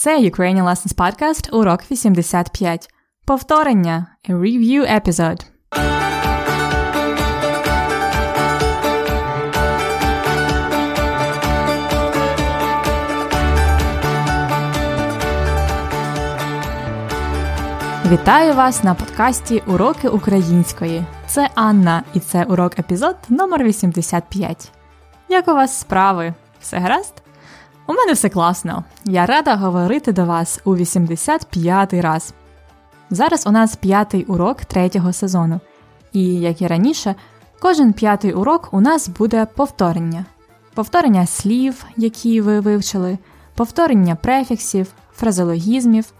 Це Ukrainian Lessons Podcast, урок 85. Повторення. A review episode. Вітаю вас на подкасті Уроки української. Це Анна, і це урок епізод номер 85. Як у вас справи? Все гаразд? У мене все класно. Я рада говорити до вас у 85-й раз. Зараз у нас п'ятий урок третього сезону. І, як і раніше, кожен п'ятий урок у нас буде повторення. Повторення слів, які ви вивчили, повторення префіксів, фразологізмів.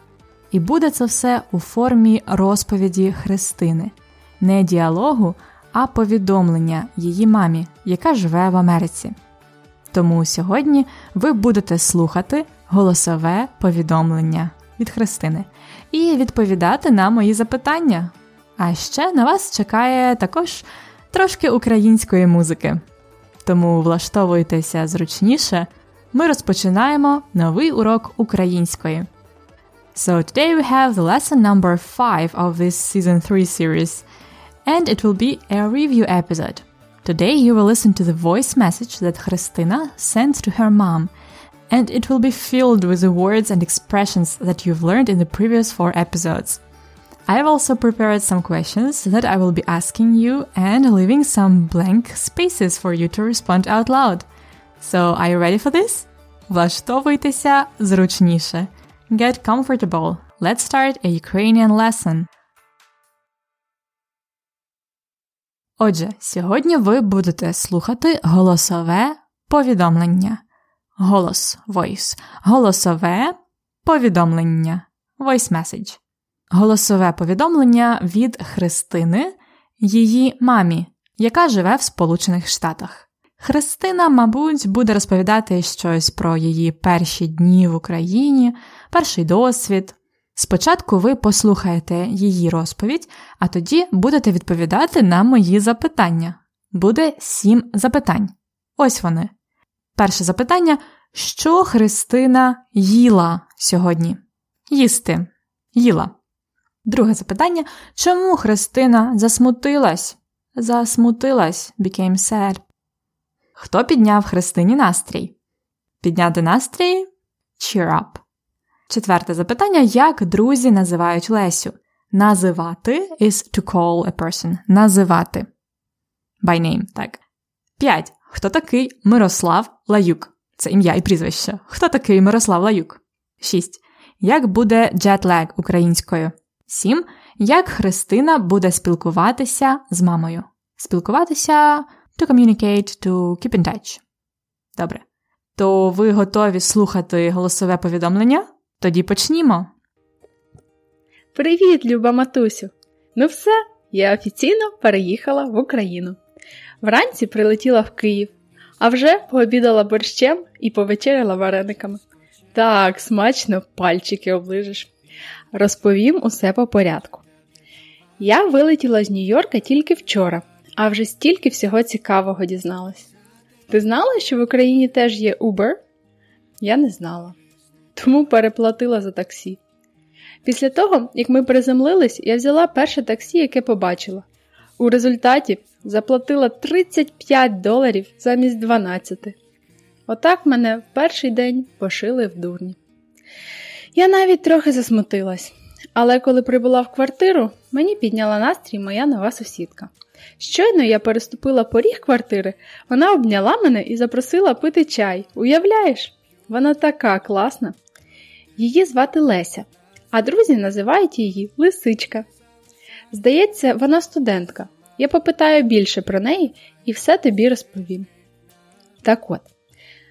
І буде це все у формі розповіді Христини, не діалогу, а повідомлення її мамі, яка живе в Америці. Тому сьогодні ви будете слухати голосове повідомлення від Христини і відповідати на мої запитання. А ще на вас чекає також трошки української музики. Тому влаштовуйтеся зручніше. Ми розпочинаємо новий урок української. So today we have the lesson number 5 of this season 3 series, and it will be a review episode. Today you will listen to the voice message that Christina sent to her mom, and it will be filled with the words and expressions that you've learned in the previous four episodes. I have also prepared some questions that I will be asking you and leaving some blank spaces for you to respond out loud. So, are you ready for this? Влаштовуйтеся зручніше. Get comfortable. Let's start a Ukrainian lesson. Отже, сьогодні ви будете слухати голосове повідомлення. Голос voice. Голосове повідомлення. Voice message. Голосове повідомлення від Христини, її мамі, яка живе в Сполучених Штатах. Христина, мабуть, буде розповідати щось про її перші дні в Україні, перший досвід. Спочатку ви послухаєте її розповідь, а тоді будете відповідати на мої запитання. Буде сім запитань. Ось вони. Перше запитання: що Христина їла сьогодні? Їсти. Їла. Друге запитання: чому Христина засмутилась? Засмутилась, became sad. Хто підняв Христині настрій? Підняти настрій cheer up. Четверте запитання: як друзі називають Лесю? Називати is to call a person. Називати. By name, так. П'ять. Хто такий Мирослав Лаюк? Це ім'я і прізвище. Хто такий Мирослав Лаюк? Шість. Як буде jetlag українською? Сім. Як Христина буде спілкуватися з мамою? Спілкуватися to communicate, to keep in touch. Добре. То ви готові слухати голосове повідомлення? Тоді почнімо. Привіт, люба матусю! Ну все, я офіційно переїхала в Україну. Вранці прилетіла в Київ, а вже пообідала борщем і повечеряла варениками. Так, смачно пальчики оближиш. Розповім усе по порядку. Я вилетіла з Нью-Йорка тільки вчора, а вже стільки всього цікавого дізналась. Ти знала, що в Україні теж є Uber? Я не знала. Тому переплатила за таксі. Після того, як ми приземлились, я взяла перше таксі, яке побачила. У результаті заплатила 35 доларів замість 12. Отак мене в перший день пошили в дурні. Я навіть трохи засмутилась, але коли прибула в квартиру, мені підняла настрій моя нова сусідка. Щойно я переступила поріг квартири, вона обняла мене і запросила пити чай. Уявляєш? Вона така класна. Її звати Леся, а друзі називають її Лисичка. Здається, вона студентка. Я попитаю більше про неї і все тобі розповім. Так от,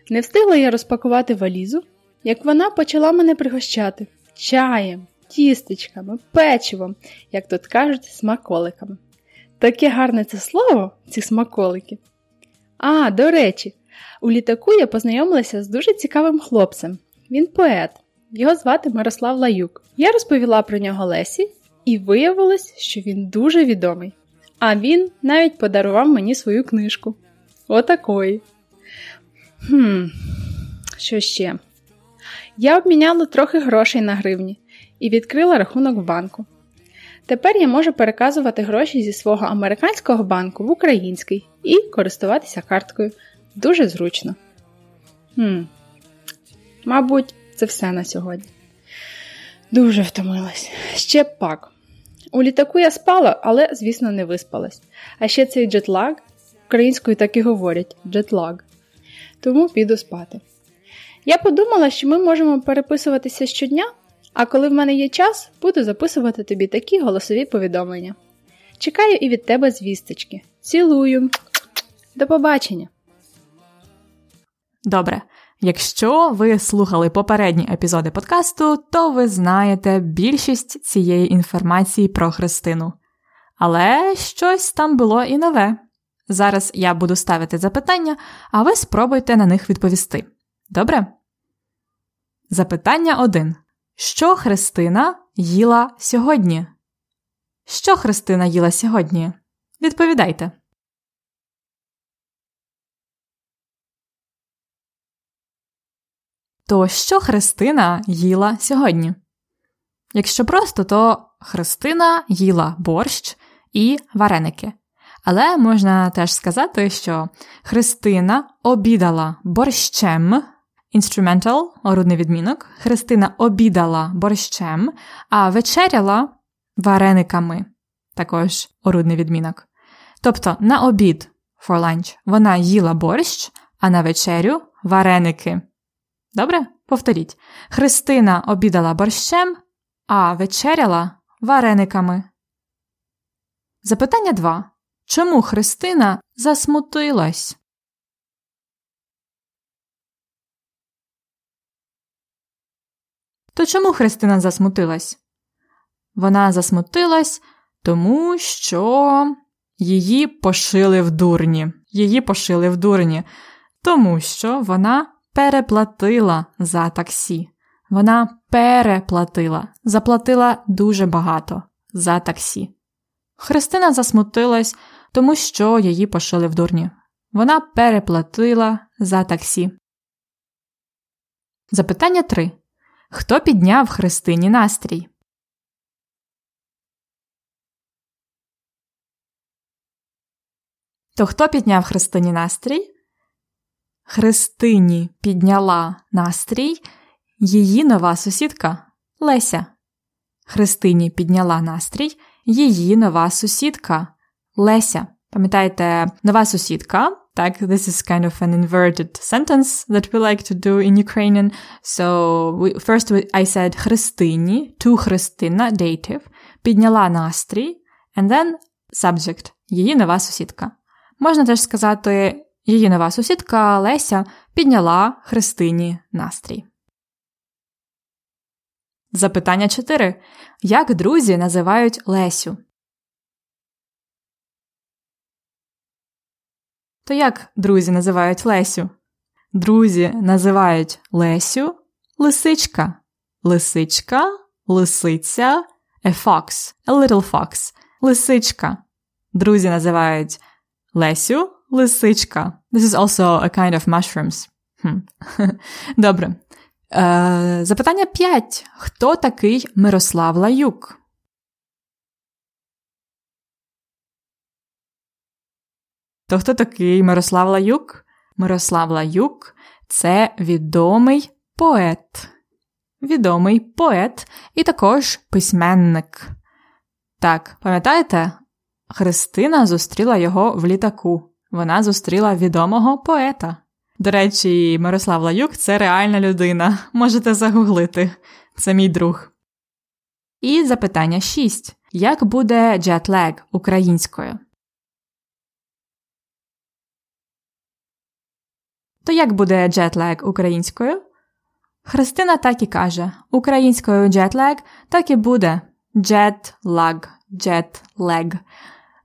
не встигла я розпакувати валізу, як вона почала мене пригощати чаєм, тістечками, печивом, як тут кажуть, смаколиками. Таке гарне це слово, ці смаколики. А, до речі, у літаку я познайомилася з дуже цікавим хлопцем. Він поет, його звати Мирослав Лаюк. Я розповіла про нього Лесі, і виявилось, що він дуже відомий. А він навіть подарував мені свою книжку. Отакої. Хм, що ще? Я обміняла трохи грошей на гривні і відкрила рахунок в банку. Тепер я можу переказувати гроші зі свого американського банку в український і користуватися карткою. Дуже зручно. Хм. Мабуть, це все на сьогодні. Дуже втомилась. Ще пак. У літаку я спала, але, звісно, не виспалась. А ще цей джетлаг, українською так і говорять джетлаг. Тому піду спати. Я подумала, що ми можемо переписуватися щодня, а коли в мене є час, буду записувати тобі такі голосові повідомлення. Чекаю і від тебе звісточки. Цілую. До побачення. Добре. Якщо ви слухали попередні епізоди подкасту, то ви знаєте більшість цієї інформації про Христину. Але щось там було і нове. Зараз я буду ставити запитання, а ви спробуйте на них відповісти. Добре? Запитання 1. Що Христина їла сьогодні? Що Христина їла сьогодні? Відповідайте. То що Христина їла сьогодні? Якщо просто, то Христина їла борщ і вареники. Але можна теж сказати, що Христина обідала борщем, instrumental, орудний відмінок, Христина обідала борщем, а вечеряла варениками, також орудний відмінок. Тобто на обід for lunch вона їла борщ, а на вечерю вареники. Добре? Повторіть. Христина обідала борщем, а вечеряла варениками. Запитання 2. Чому Христина засмутилась? То чому Христина засмутилась? Вона засмутилась, тому що її пошили в дурні. Її пошили в дурні, тому що вона переплатила за таксі. Вона переплатила, заплатила дуже багато за таксі. Христина засмутилась, тому що її пошили в дурні. Вона переплатила за таксі. Запитання 3. Хто підняв Христині настрій? То хто підняв Христині настрій? Христині підняла настрій її нова сусідка Леся. Христині підняла настрій її нова сусідка Леся. Пам'ятаєте, нова сусідка. Так, this is kind of an inverted sentence that we like to do in Ukrainian. So we, first I said Христині, to Христина, dative, підняла настрій, and then subject, її нова сусідка. Можна теж сказати Її нова сусідка Леся підняла Христині настрій. Запитання 4. Як друзі називають Лесю? То як друзі називають Лесю? Друзі називають Лесю лисичка. Лисичка, лисиця, a fox, a little fox. Лисичка. Друзі називають Лесю лисичка. This is also a kind of mushrooms. Хм. Добре. Е, Запитання 5. Хто такий Мирослав Лаюк? То хто такий Мирослав Лаюк? Мирослав Лаюк це відомий поет. Відомий поет і також письменник. Так, пам'ятаєте? Христина зустріла його в літаку вона зустріла відомого поета. До речі, Мирослав Лаюк це реальна людина. Можете загуглити. Це мій друг. І запитання 6. Як буде джетлег українською? То як буде джетлег українською? Христина так і каже: українською джетлег так і буде джетлаг, джетлег.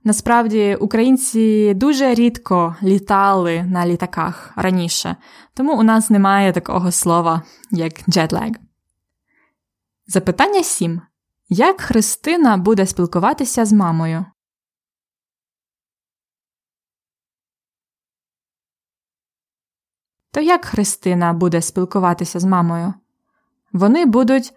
Насправді українці дуже рідко літали на літаках раніше, тому у нас немає такого слова, як джетлег. Запитання 7. Як Христина буде спілкуватися з мамою? То як Христина буде спілкуватися з мамою? Вони будуть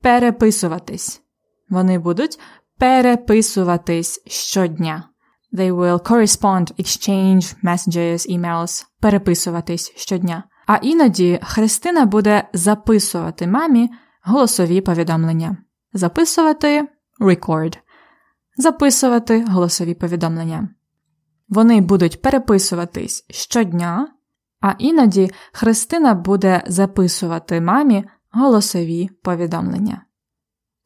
переписуватись. Вони будуть переписуватись щодня. They will correspond, exchange messages, emails, переписуватись щодня. А іноді Христина буде записувати мамі голосові повідомлення. Записувати record. Записувати голосові повідомлення. Вони будуть переписуватись щодня, а іноді Христина буде записувати мамі голосові повідомлення.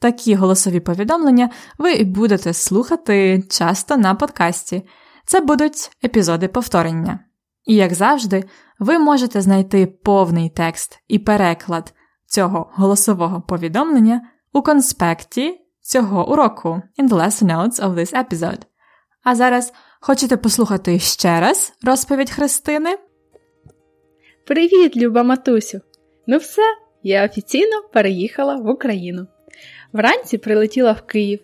Такі голосові повідомлення ви будете слухати часто на подкасті. Це будуть епізоди повторення. І, як завжди, ви можете знайти повний текст і переклад цього голосового повідомлення у конспекті цього уроку in the lesson notes of this episode. А зараз хочете послухати ще раз розповідь Христини? Привіт, люба матусю! Ну все, я офіційно переїхала в Україну. Вранці прилетіла в Київ,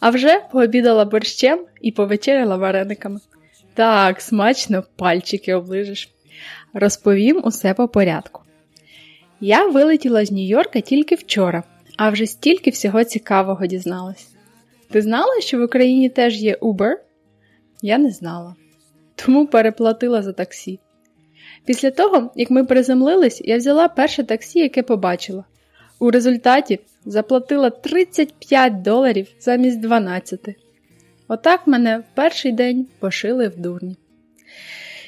а вже пообідала борщем і повечеряла варениками. Так, смачно пальчики оближиш. Розповім усе по порядку. Я вилетіла з Нью-Йорка тільки вчора, а вже стільки всього цікавого дізналась. Ти знала, що в Україні теж є Uber? Я не знала. Тому переплатила за таксі. Після того, як ми приземлились, я взяла перше таксі, яке побачила. У результаті заплатила 35 доларів замість 12. Отак мене в перший день пошили в дурні.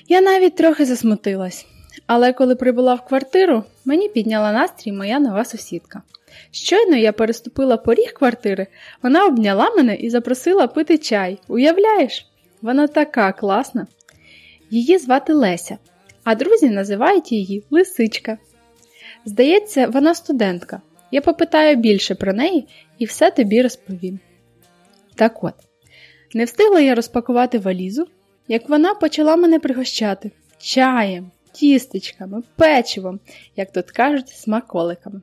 Я навіть трохи засмутилась, але коли прибула в квартиру, мені підняла настрій моя нова сусідка. Щойно я переступила поріг квартири, вона обняла мене і запросила пити чай. Уявляєш? Вона така класна. Її звати Леся, а друзі називають її Лисичка. Здається, вона студентка. Я попитаю більше про неї і все тобі розповім. Так от, не встигла я розпакувати валізу, як вона почала мене пригощати чаєм, тістечками, печивом, як тут кажуть, смаколиками.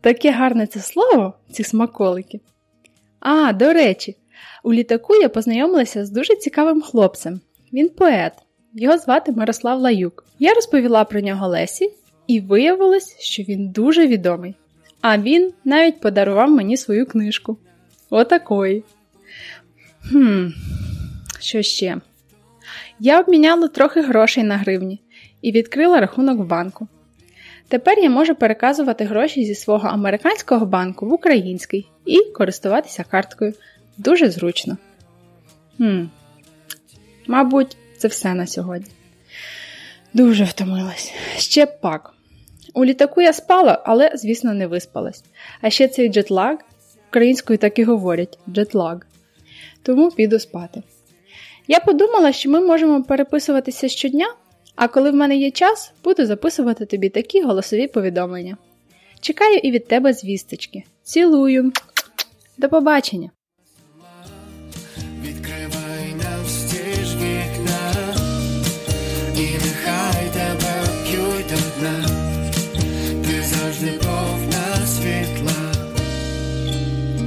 Таке гарне це слово, ці смаколики. А, до речі, у літаку я познайомилася з дуже цікавим хлопцем. Він поет, його звати Мирослав Лаюк. Я розповіла про нього Лесі, і виявилось, що він дуже відомий. А він навіть подарував мені свою книжку. Отакої. Хм, що ще? Я обміняла трохи грошей на гривні і відкрила рахунок в банку. Тепер я можу переказувати гроші зі свого американського банку в український і користуватися карткою. Дуже зручно. Хм. Мабуть, це все на сьогодні. Дуже втомилась. Ще пак. У літаку я спала, але, звісно, не виспалась. А ще цей джетлаг, українською так і говорять джетлаг. Тому піду спати. Я подумала, що ми можемо переписуватися щодня, а коли в мене є час, буду записувати тобі такі голосові повідомлення. Чекаю і від тебе звісточки. Цілую. До побачення!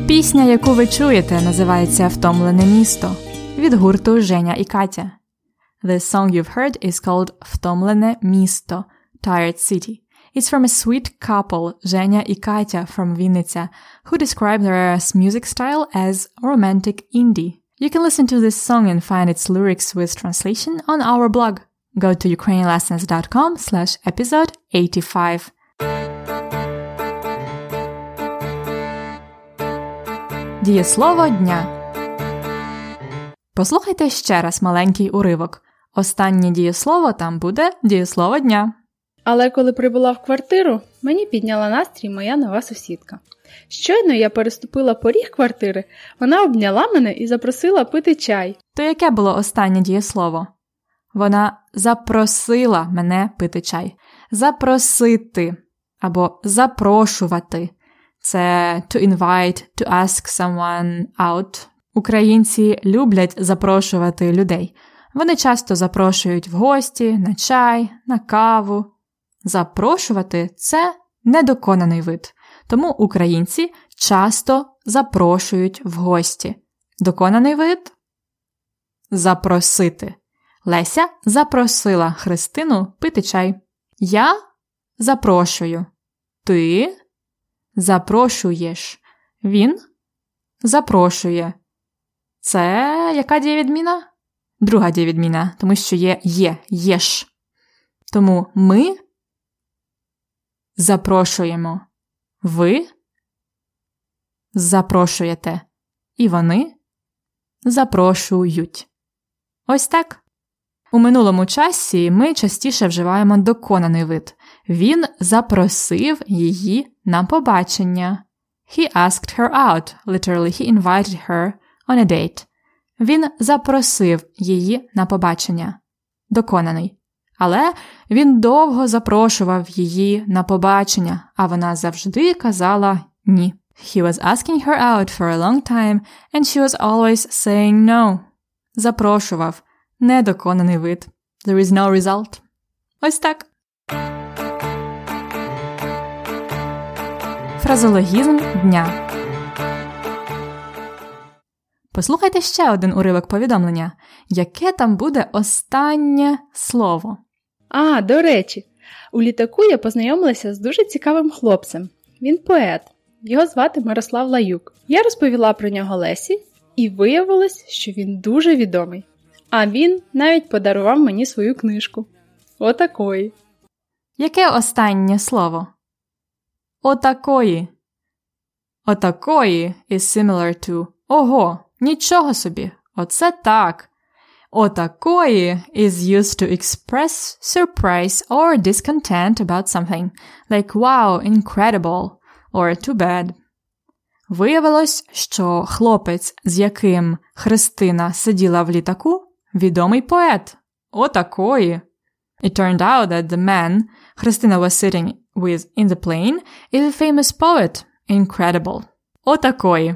Пісня, яку ви чуєте, називається Втомлене місто від гурту Женя і Катя. The song you've heard is called Втомлене місто Tired City. It's from a sweet couple, Zhenya and Katya from Vinnytsia, who describe their music style as romantic indie. You can listen to this song and find its lyrics with translation on our blog. Go to ukrainianlessons.com slash episode 85. Дієслово дня. Послухайте ще раз маленький уривок. Останнє дієслово там буде дієслово дня. Але коли прибула в квартиру, мені підняла настрій моя нова сусідка. Щойно я переступила поріг квартири, вона обняла мене і запросила пити чай. То яке було останнє дієслово? Вона запросила мене пити чай. Запросити або запрошувати. Це to invite, to ask someone out. Українці люблять запрошувати людей. Вони часто запрошують в гості, на чай, на каву. Запрошувати це недоконаний вид, тому українці часто запрошують в гості. Доконаний вид запросити. Леся запросила Христину пити чай. Я запрошую. Ти запрошуєш. Він запрошує. Це яка дієвідміна? Друга дієвідміна, тому що є є, єш. Тому ми запрошуємо. Ви запрошуєте. І вони запрошують. Ось так. У минулому часі ми частіше вживаємо доконаний вид. Він запросив її на побачення. He asked her out. Literally, he invited her on a date. Він запросив її на побачення. Доконаний. Але він довго запрошував її на побачення, а вона завжди казала ні. He was asking her out for a long time, and she was always saying no. Запрошував. Недоконаний вид. There is no result. Ось так. Фразологізм дня. Послухайте ще один уривок повідомлення. Яке там буде останнє слово? А, до речі, у літаку я познайомилася з дуже цікавим хлопцем. Він поет. Його звати Мирослав Лаюк. Я розповіла про нього Лесі, і виявилось, що він дуже відомий. А він навіть подарував мені свою книжку. Отакої. Яке останнє слово? Отакої. Отакої is similar to ого, нічого собі. Оце так. Отакої is used to express surprise or discontent about something, like wow, incredible, or too bad. Виявилось, що хлопець, з яким Христина сиділа в літаку, відомий поет. Отакої. It turned out that the man Christina was sitting with in the plane is a famous poet. Incredible. Отакої.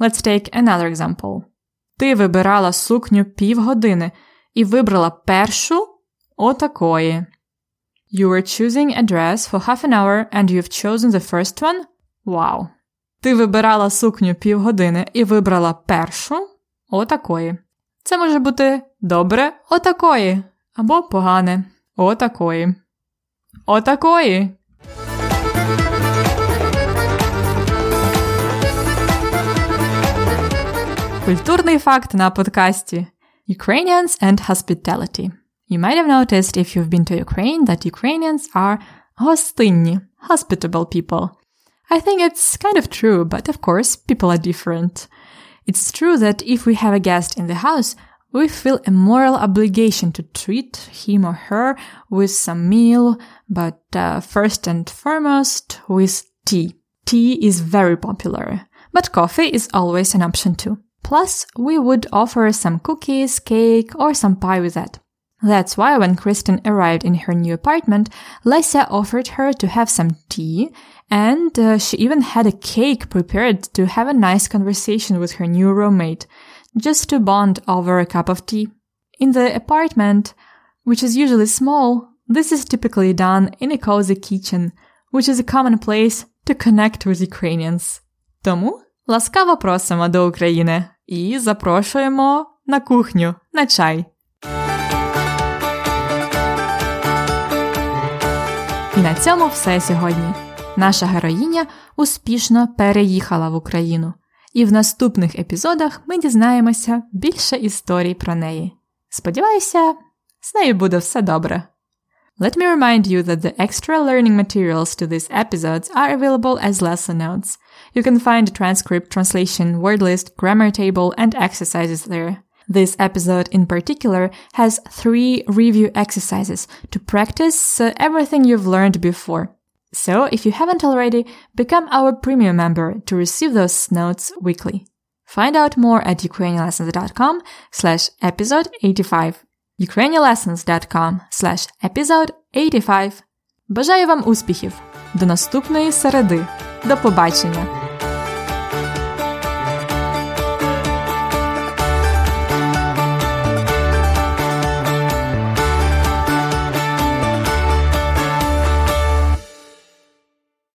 Let's take another example. Ти вибирала сукню півгодини і вибрала першу отакої. You were choosing a dress for half an hour and you've chosen the first one? Wow. Ти вибирала сукню півгодини і вибрала першу отакої. Це може бути добре отакої або погане отакої. Отакої. Культурний факт на подкасті Ukrainians and Hospitality. You might have noticed if you've been to Ukraine that Ukrainians are гостинні, hospitable people. I think it's kind of true, but of course, people are different. It's true that if we have a guest in the house, we feel a moral obligation to treat him or her with some meal, but uh, first and foremost with tea. Tea is very popular, but coffee is always an option too. Plus, we would offer some cookies, cake, or some pie with that. That's why when Kristen arrived in her new apartment, Lesia offered her to have some tea, and uh, she even had a cake prepared to have a nice conversation with her new roommate, just to bond over a cup of tea. In the apartment, which is usually small, this is typically done in a cozy kitchen, which is a common place to connect with Ukrainians. Тому ласкаво просимо до України і запрошуємо на кухню на чай. І на цьому все сьогодні. Наша героїня успішно переїхала в Україну, і в наступних епізодах ми дізнаємося більше історій про неї. Сподіваюся, з нею буде все добре. Let me remind you that the extra learning materials to these episodes are available as lesson notes. You can find a transcript, translation, word list, grammar table, and exercises there. This episode in particular has three review exercises to practice uh, everything you've learned before. So if you haven't already, become our premium member to receive those notes weekly. Find out more at ukrainianlessons.com slash episode 85. ukrainianlessons.com slash episode 85. Бажаю вам успіхів! До наступної середи. До побачення!